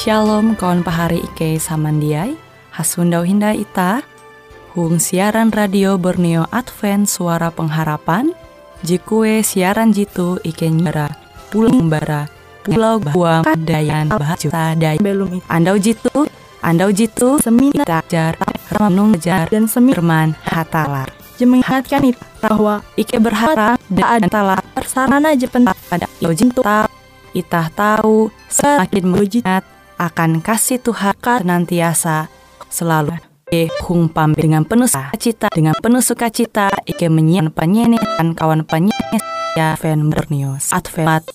Shalom kawan pahari Ike samandiai. Hasundau Hinda Ita. Hung siaran radio Borneo Advent Suara Pengharapan. Jikue siaran jitu Ike nyara. Pulau Bara Pulau Buang Dayan Bahajuta Dayan. Belum Andau jitu. Andau jitu. Semi Jar Ramanung Jar Dan Semi Firman Hatalar. Jemengatkan itu bahwa Ike berharap dan antara persarana jepen pada jitu Itah tahu semakin mujizat akan kasih Tuhan senantiasa selalu. Ike hung pam dengan penuh sukacita dengan penuh sukacita Ike menyiapkan penyanyian kawan penyanyi ya fan bernius Advent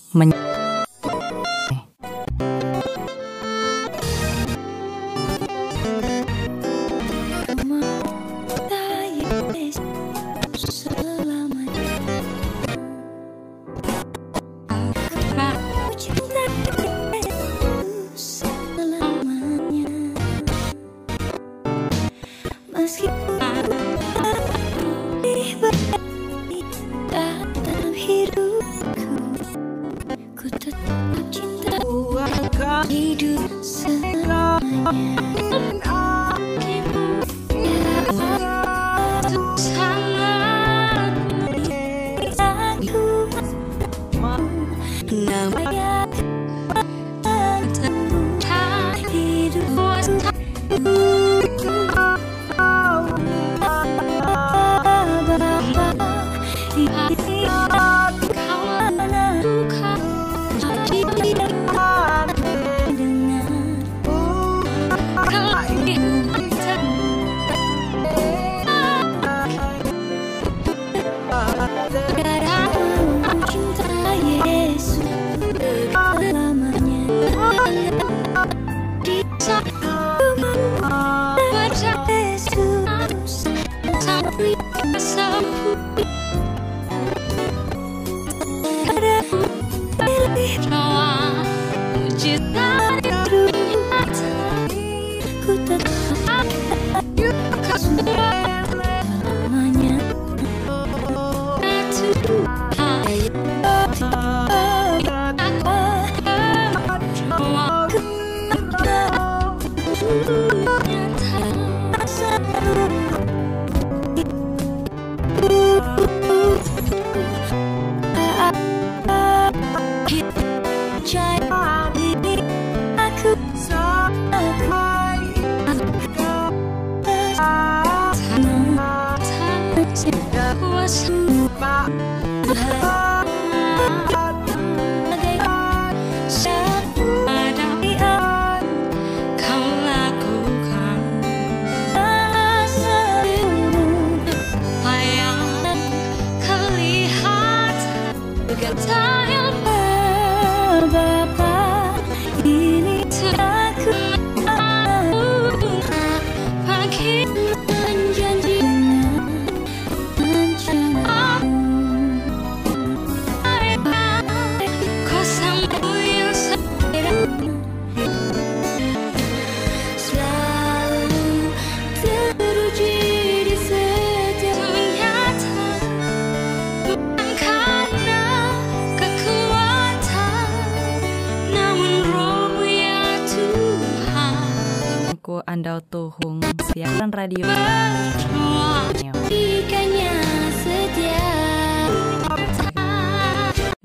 tuhung siaran radio.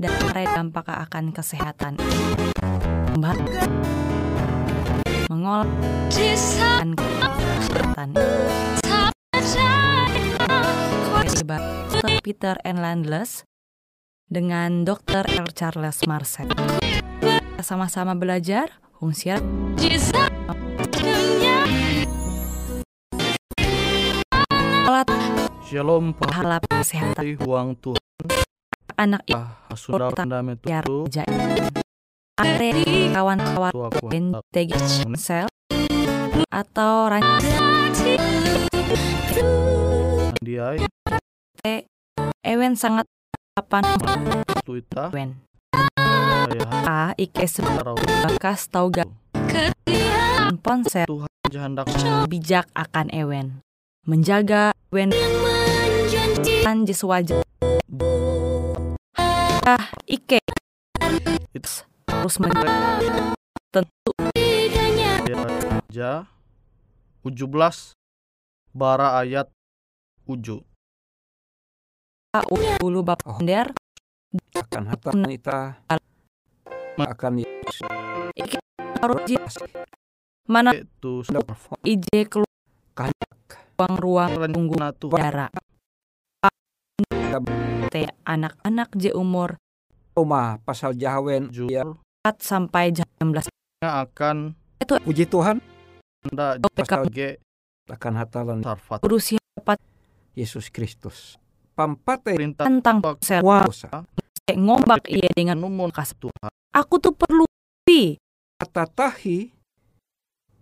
Dan dampak akan kesehatan. Mbak. Mengolah. Dan kesehatan. Peter and Landless dengan Dr. R. Charles Marcel. Sama-sama belajar fungsi alat Shalom pahala kesehatan. Huang Tuhan. Anak sudah kandame biar tu jaya are kawan-kawan NTG sel atau rantai dia ewen sangat kapan ya a ike bekas tau gak? Ponsel Tuhan jahandak. Bijak akan ewen menjaga kan wajah ah ike. It's terus menjaga tentu. Ja 17 bara ayat uju. ulu Oh. der akan harta ita akan ji mana Itu ije keluar ruang ruang tunggu rencana Tuhan dara teh anak-anak je umur rumah pasal jahawen ya 4 sampai jam 16 akan puji Tuhan. Anda pasal ge akan hatalan sarfat. Berusia dapat Yesus Kristus. Pampate perintah tentang kuasa ngombak iya dengan numun kas Tuhan. Aku tuh perlu pi kata tahi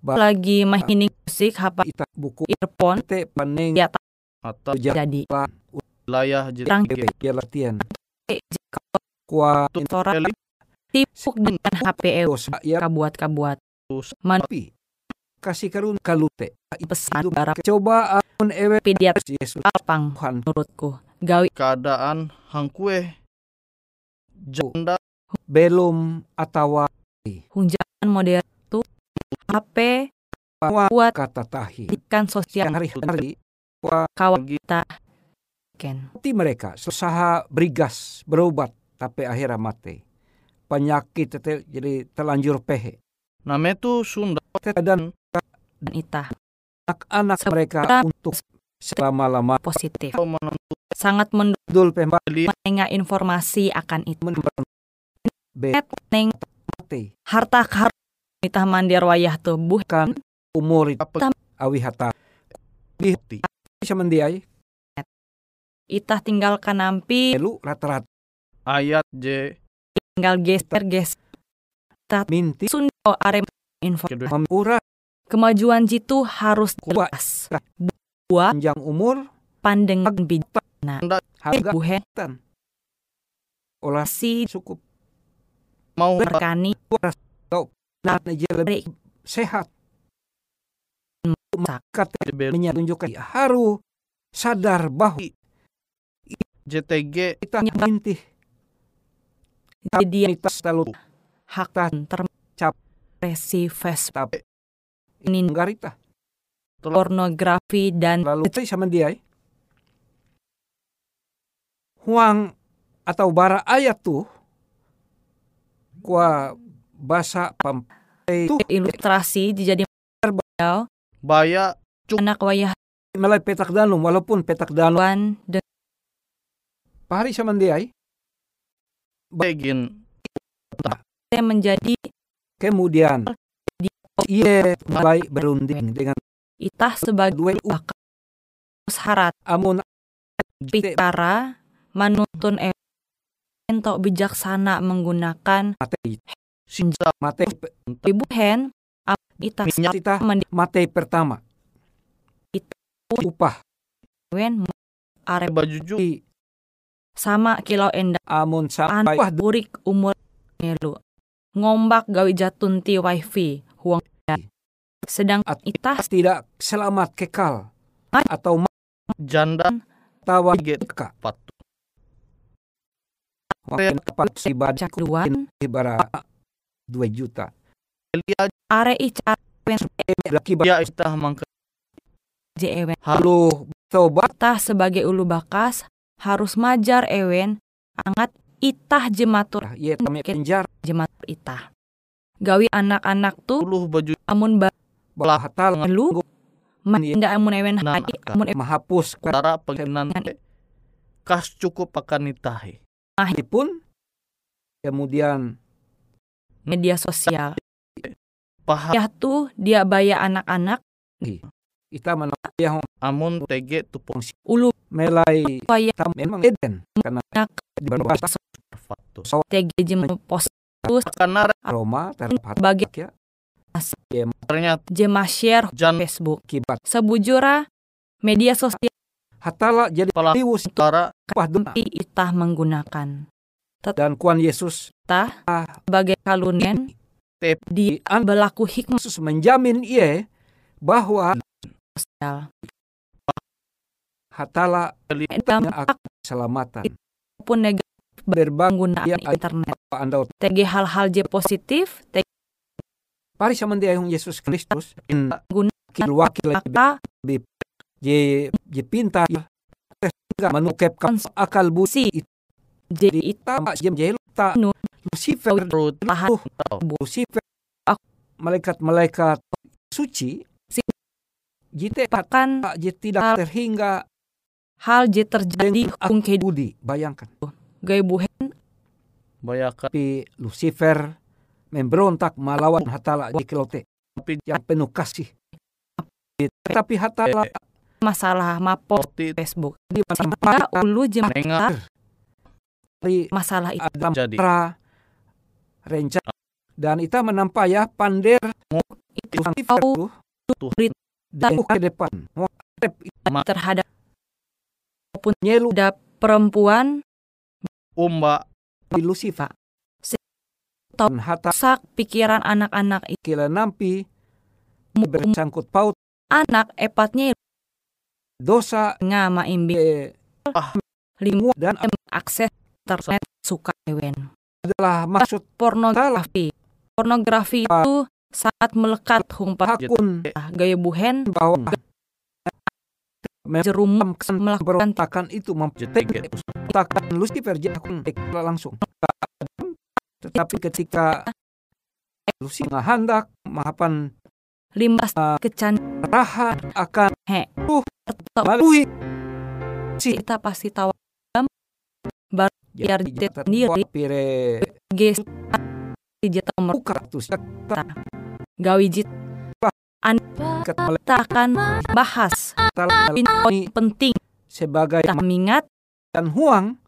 lagi mahining musik hapa ita buku earphone te paning Ya, atau jadi. Wilayah jadi ya latihan. Eh, kuat tipuk dengan HP ewe dosa ya kabuat-kabuat. Man tapi kasih karun kalute. Pesan barang coba amun ewe. Pidiat Yesus alpang menurutku. Gawi keadaan hangkue janda. Belum atau hunjangan modern HP buat kata tahi. Ikan sosial hari-hari kawan kita. Ken. Hati mereka usaha berigas berobat tapi akhirnya mati. Penyakit tete jadi terlanjur pehe. Name tu Sunda. Dan dan itah anak-anak mereka untuk selama-lama positif. Sangat dul pembalik mendengar informasi akan itu. Mati. Harta karun itah mandir wayah tuh buh kan umur itu apa? Awi hata bukti bisa mendiai? Itah tinggalkan nampi elu rata-rata. Ayat J. Tinggal geser geser minti. Sunda arem. Info. Memura kemajuan jitu harus jelas. Buat panjang umur. Pandangan bijak harga. Buhe. Olah. Si cukup. Mau berkani. Nah aja lebih sehat JBL menunjukkan harus sadar bahwa JTG kita mintih jadi kita selalu hak Tak cap. terpresi Facebook tapi ini garita pornografi dan lalu itu sama dia eh. huang atau bara ayat tuh kuah bahasa pam itu ilustrasi jadi beliau baya anak wayah mulai petak danum walaupun petak danum wan dan pahari sama dia eh. begin. Menjadi kemudian Di- iya mulai berunding dengan itah sebagai dua syarat amun bicara menuntun e- entok bijaksana menggunakan sinja mate ibu hen ap itah minyak kita mendiwen mate pertama. Itu. upah. Eh, arep baju ju i sama kilau endah amun sampai anak burik umur melu. Ngombak gawi jatun ti wifi huang sedang At- itah tidak selamat kekal. Atau janda. Tawa get ka patu Waktu dapat ibadah. cak duan ibarat 2 juta. Are icar laki ya istah mangke. Jewen. Halu tobat itah sebagai ulu bakas harus majar ewen angat itah jematur. Ye tame penjar jematur itah. Gawi anak-anak tuh puluh baju amun belah hatal balu manda amun ewen Nah, hai akan. amun ewen. Mahapus tara penginan kas cukup akan nitahi pun kemudian media sosial. Paham. Ya tuh dia baya anak-anak. Kita menayah amun tege tupung ulu. Melai tam memang eden. Karena Nak. di berbahasa fatu tege jem post karena Roma terdapat bagi ya. Ternyata jema share jan Facebook. Kibat. Sebujura media sosial hatala jadi pelaku liwus tara pah duna. Itah menggunakan dan kuan Yesus tah sebagai kalunian Tep. di berlaku hikmah Yesus menjamin ia bahwa hatala akan keselamatan. pun negatif berbang penggunaan Ya, internet. anda tege hal-hal je positif tege pari sama dia yang Yesus Kristus in Guna- wakil je je pintar enggak menukepkan akal budi. itu jadi ita jem jelu ta Nu- Lucifer tahan Lucifer. Ak- malaikat-malaikat suci. Si- jite tidak terhingga hal je terjadi kung budi. Bayangkan. Gaya buhen. Bayakan tapi Lucifer memberontak melawan hatala di kelote Tapi yang penuh kasih. Tapi hatala masalah mapo Facebook. Di Pada ulu jem Nengah dari masalah itu. Adam jadi rencana dan kita menampak ya pander itu tahu tuh Rit- dan ke depan. Terhadap nyelu ada perempuan. Umba dan hata sak pikiran anak-anak itu kila nampi bersangkut paut. Anak epatnya dosa. Ngama imbi eh, limu dan akses internet suka ewen adalah maksud pornografi. Pornografi itu sangat melekat humpat hakun. Gaya buhen. Bahwa jerum kesan melakukan berontakan itu Jetiket mempertakan Lucifer jadi hakun langsung. Tetapi ketika Lucifer hendak mahapan limbas kecan raha akan He. uh, Tetap. malui kita pasti tahu. Biar dia sendiri. pire ges jeta buka tuh gawi jit. An kat kita akan bahas penting. Sebagai mengingat dan huang.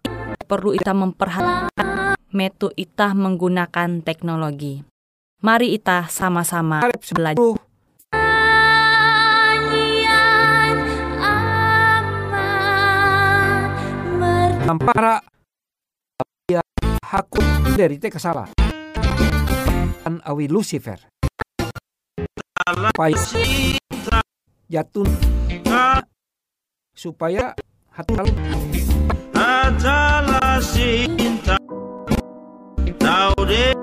perlu kita memperhatikan. Metu kita menggunakan teknologi. Mari kita sama-sama belajar. ya hakun dari te kesalah kan awi Lucifer. Supaya jatuh supaya hati adalah cinta Tahu deh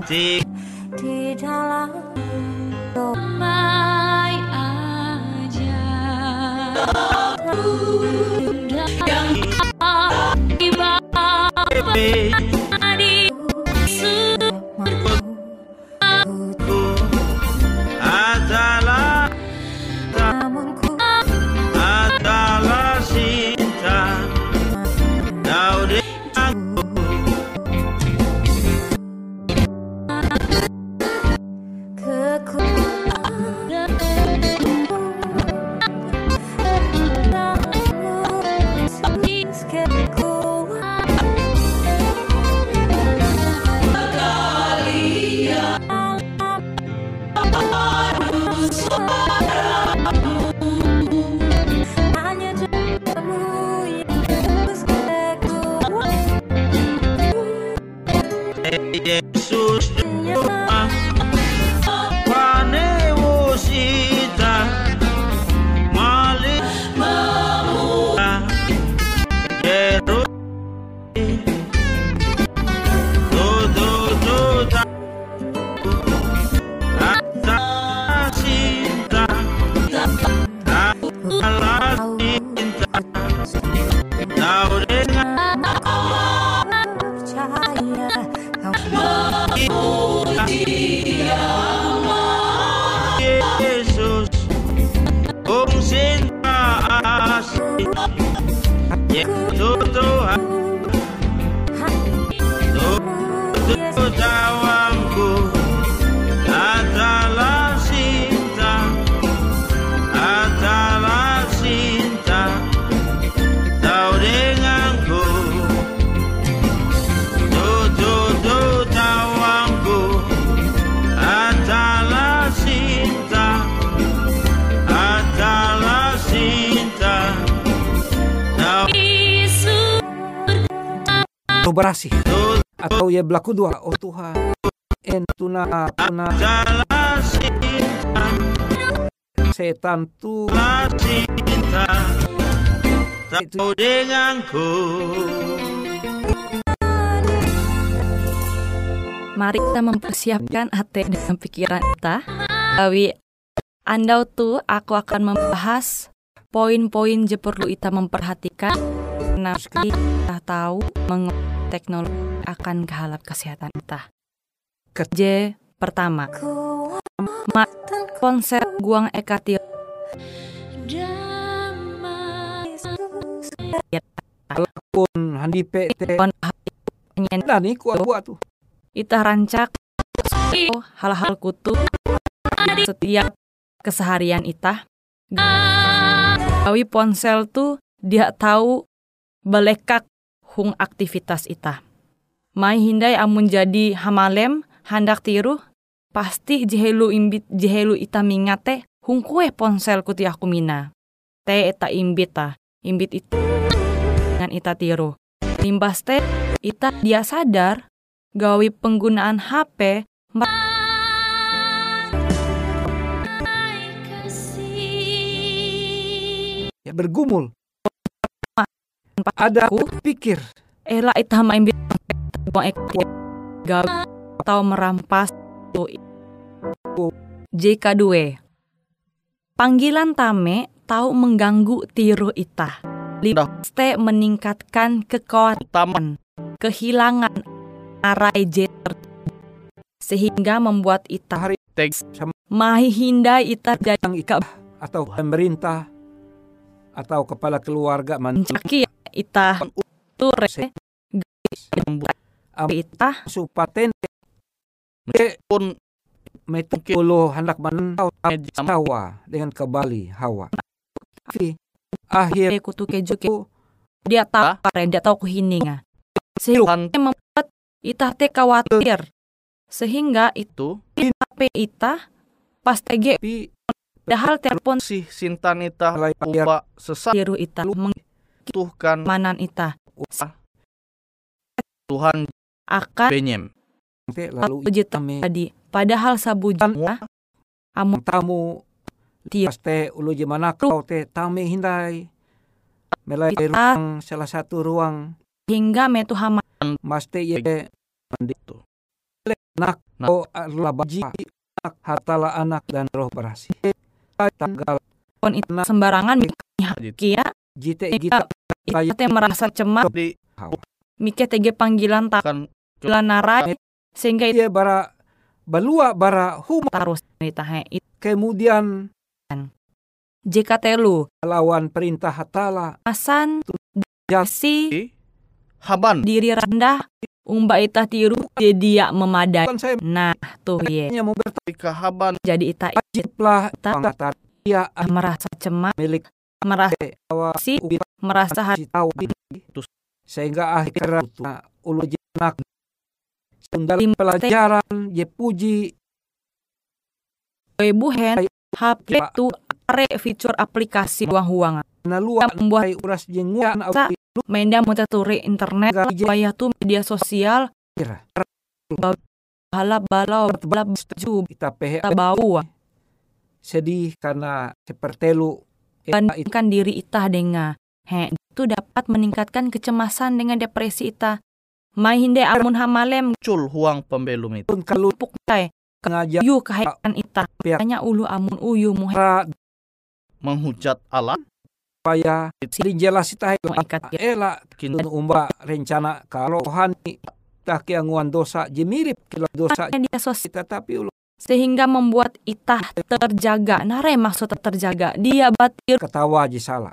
Katik di dalam domai aja. Yang tiba asli Yaitu Tuhan tuh atau ya berlaku dua. Oh Tuhan. En tuna setan tu. Tahu denganku. Mari kita mempersiapkan hati dan pikiran kita. Awi andau tuh aku akan membahas poin-poin je perlu kita memperhatikan. Nah, kita tahu mengenai teknologi akan kehalap kesehatan kita. J pertama, Ma, konsep guang ekatil pun handi nyen nah ni kuat buat tu Ita rancak hal-hal kutu setiap keseharian ita. Gawi ponsel tuh dia tahu belekak hung aktivitas ita. Mai hindai amun jadi hamalem handak tiru pasti jehelu imbit jehelu ita mingate hung kue ponsel kuti aku mina. Te eta imbit ta, imbit itu dengan ita tiru. Limbas teh ita dia sadar gawi penggunaan HP ya bergumul ada aku. pikir. Ela ita main bi- buang ek gawi atau merampas tu JK2 Panggilan tame tahu mengganggu tiru ita. Liste meningkatkan kekuatan, kehilangan arai J ter- sehingga membuat ita mahi hindai ita jadi atau pemerintah atau kepala keluarga man mencaki ita ture membuat ita supaten pun metulo hendak menentau Hawa dengan kembali Hawa. Tapi akhir kutu keju ke dia tahu dia tahu kuhininga sehingga membuat ita teh khawatir. Sehingga itu itu. HP ita pas tege tapi padahal telepon si Sintan ita Mulai bayar. upa sesat tiru ita tuhan mengmanan ita. Tuhan akan benyem. Lalu uji kami tadi. Padahal sabujan Semua amun tamu Ti- pas teh ulu mana kau teh tame hindai. Melai ruang salah satu ruang. Hingga metu hama mas teh ye itu nak Nak. oh adalah baji. Anak hatala anak dan roh berasi tanggal. Pon itu sembarangan. Kia jite Ita- kita ita teh merasa cemas. Di mikir tege panggilan tak kan panggilan narai sehingga itu dia bara balua bara hum terus ita he itu kemudian jika telu lawan perintah hatala. Asan Ya. si haban. diri rendah umba ita tiru jadi ya memadai. Kan nah tuh ye. mau ketika haban. Jadi ita bertajiblah Ta- pangatar dia merasa cemas. milik merasa si merasa hati tahu sehingga akhirnya nah, ulu jenak dalam pelajaran je puji. Buhen HP tu are fitur aplikasi uang-uangan nalua membuat uras jenguan Sa- au Menda mau turi internet supaya tuh media sosial kira bala bala bala baju kita pehe bau sedih karena sepertelu bandingkan diri ita dengan he itu dapat meningkatkan kecemasan dengan depresi ita mai hinde amun hamalem. Muncul huang pembelum itu. Pun kalau puk tai. Ngajar yu kahaikan ita Pihak. hanya ulu amun uyu muhe. Menghujat Allah. Supaya jelas kita ikat ya. ela Kintu umba rencana kalau hani tak kianguan dosa je mirip kila dosa media sosial kita tapi ulu sehingga membuat ita terjaga. Nare maksud terjaga? Dia batir. Ketawa salah.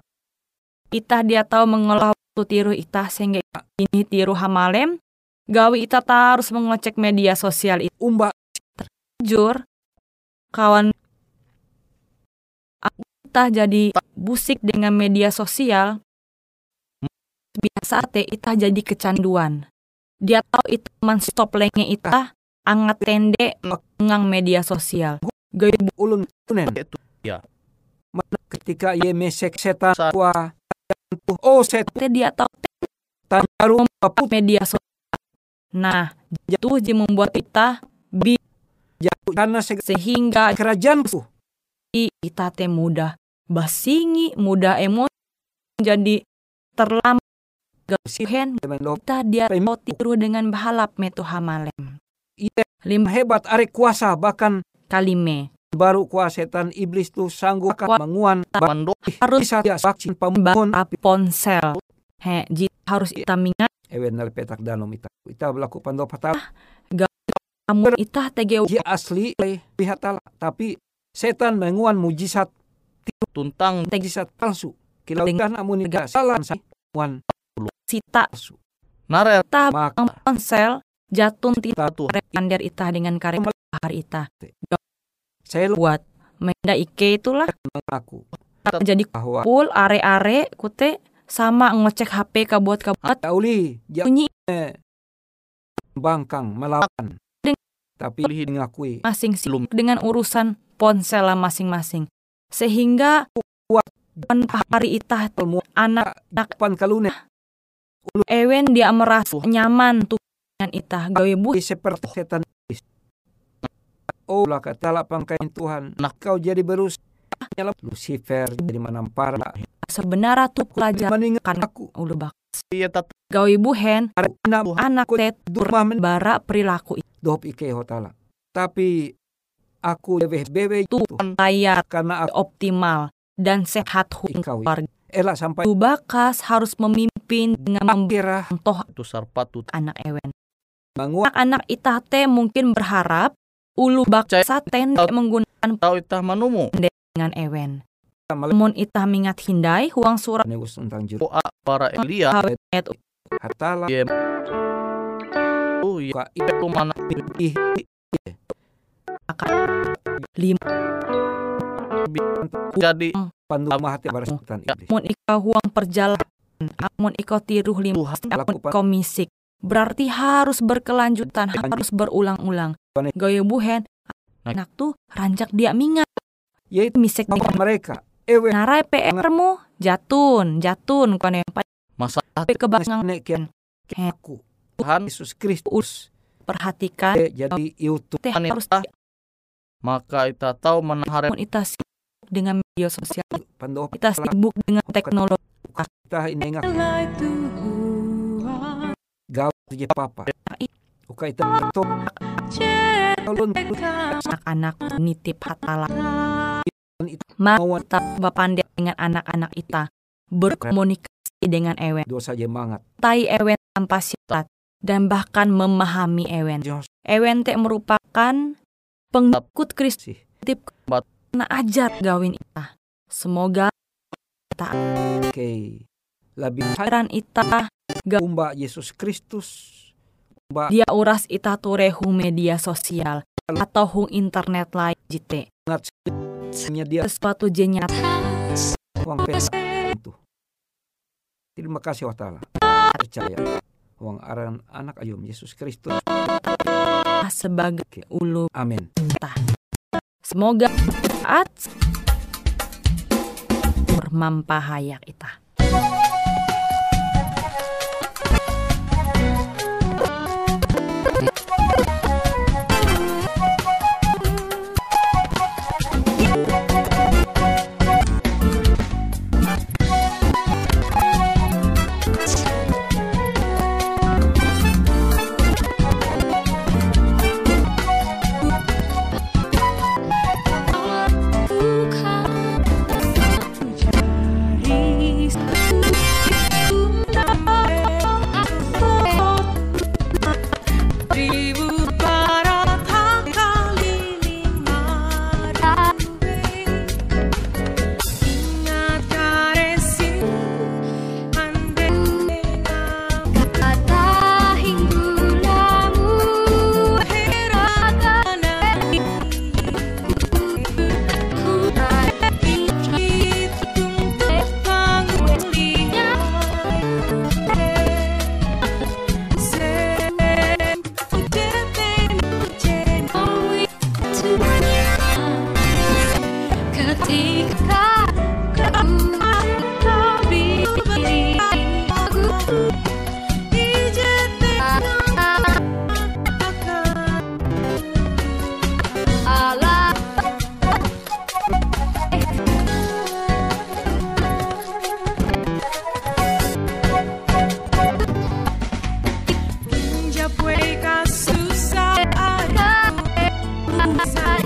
Ita dia tahu mengolah waktu tiru ita sehingga ini tiru hamalem. Gawi ita harus mengecek media sosial itu umba. Jujur kawan aku ita jadi busik dengan media sosial. Biasa teh ita jadi kecanduan. Dia tahu itu man stop lenge ita angat tende mengang media sosial. Gawi ulun tunen. Itu mana ketika ye mesek setan wa oh setan teh dia tahu taruh media sosial. Nah, itu je membuat kita bi jatuh karena sehingga kerajaanku kita teh mudah basingi, mudah emosi jadi terlambat. Gausihen kita dia tiru dengan bahalap metu hamalem. Ite Lima hebat arek kuasa bahkan kalime. baru kuasa setan iblis tuh sanggup Kuat. menguan Mando harus bisa dia vaksin pembangun. bawa ponsel. He, ji harus kita mingat ewen nal petak danom ita. Ita berlaku pandop hatal kamu itah tege asli pihak tala tapi setan menguan mujizat tuntang. mujizat palsu. Kan amun ita salah sa wan sita. palsu. Narel ta maka ponsel jatun tita repander itah dengan karek hari itah. Saya buat menda ike itulah. Mengaku jadi bahwa full are-are kute sama ngecek HP kabuat kabuat tauli bunyi. Bangkang melawan. Tapi mengakui masing sih Belum. dengan urusan ponsel masing-masing. Sehingga Kuat. pan hari itah ilmu anak pan kalune. Ewen dia merasa nyaman tuh dengan itah gawe bu seperti setan. Iblis. Oh lah kata pangkain Tuhan. Nah. kau jadi berus. Lucifer jadi manampara sebenarnya tuh pelajar. meninggal. Kan aku. ulu bak iya tatu gawe buhen. Anak tet durma bara perilaku. Dop ike hotala tapi aku lebih bebe itu. Layar karena aku optimal dan sehat Ikau. keluarga. elak sampai Tu bakas harus memimpin dengan akhirah. mencontoh tu sarpatu anak ewen. Anak-anak itah teh mungkin berharap ulu baksa tende menggunakan tau itah manumu. dengan ewen. Namun itah mingat hindai huang surat negus tentang juru. Para Elia. Hatala Iya. oh iya. Ka itu mana? Ih jadi pandu mahati baras setan iblis. amun ika huang perjalanan. Amun iko tiruh lima. Amun lakukan. Iko misik berarti harus berkelanjutan harus berulang-ulang. Gaya buhen Nah. anak tuh rancak dia mingat. Yaitu misik bahwa mereka. Ewe. Narai PR mu jatun jatun kan yang masa pada kebangang nekian. He. aku Tuhan Yesus Kristus. Perhatikan. Jadi YouTube teh harus maka itah tahu menahare amun ita sibuk dengan media sosial. Pandu kita sibuk dengan teknologi. Kita ini je papa. Uka ulun anak-anak nitip hatala. Itu mau kita bapandai dengan anak-anak ita. Berkomunikasi dengan ewen. Dosa je mangat tai ewen tanpa syarat dan bahkan memahami ewen. Ewen teh merupakan pengikut Kristus. Sih na ajat gawin ita. Semoga oke. Lebih heran ita umba Yesus Kristus. Dia uras ita hu media sosial atau hu internet lain jite. Dia. Sesuatu jenyat uang pesa. Itu. Terima kasih wa ta'ala. Percaya. Uang aran anak ayum Yesus Kristus. Sebagai ulu. Amin. Semoga saat bermampahayak ita Inside.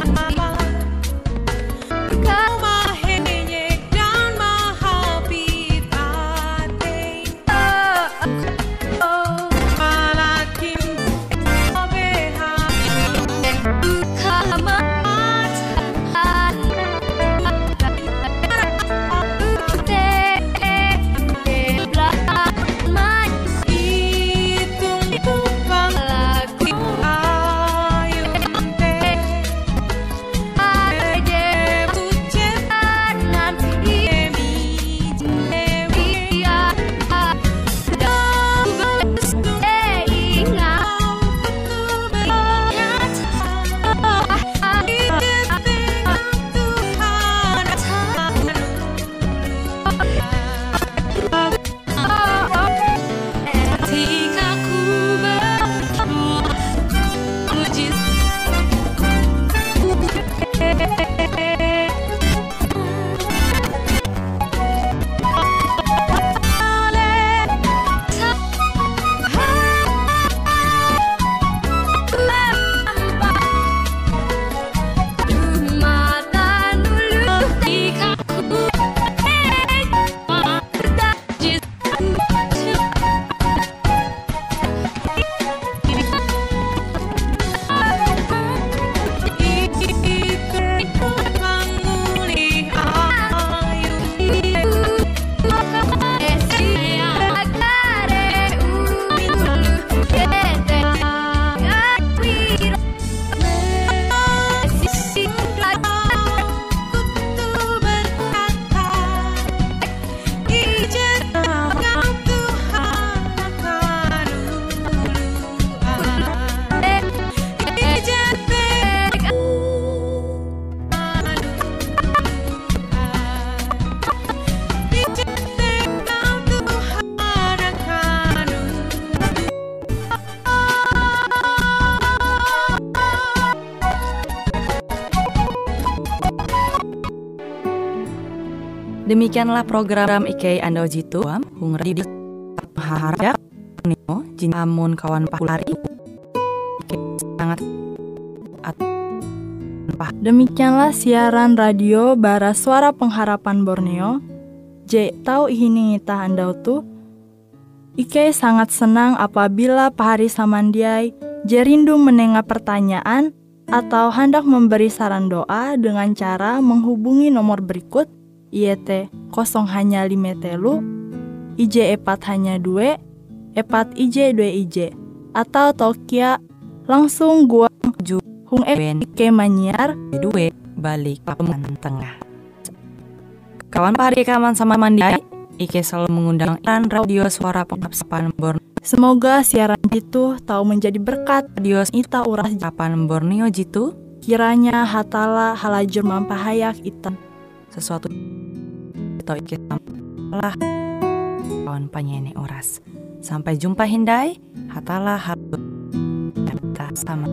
Demikianlah program IK Ando Jitu Hung Radio Harap Nino Jin Amun kawan pahulari sangat Demikianlah siaran radio Bara Suara Pengharapan Borneo. J tahu ini ngita andau tu. Ike sangat senang apabila pahari samandiai jerindu menengah pertanyaan atau hendak memberi saran doa dengan cara menghubungi nomor berikut IET 0 hanya 5 telu IJ epat hanya 2 epat IJ 2 IJ atau Tokia langsung gua Ju hung Ben Ike manyar Due balik papan tengah. Kawan pahari kawan sama mandi Ike selalu mengundang Iran Radio Suara Pengharapan Borneo. Semoga siaran itu tahu menjadi berkat. Radio ita uras Kapan Borneo Jitu. Kiranya hatala halajur mampahayak ita sesuatu atau Ike lah kawan penyanyi oras. Sampai jumpa Hindai hatalah hal sama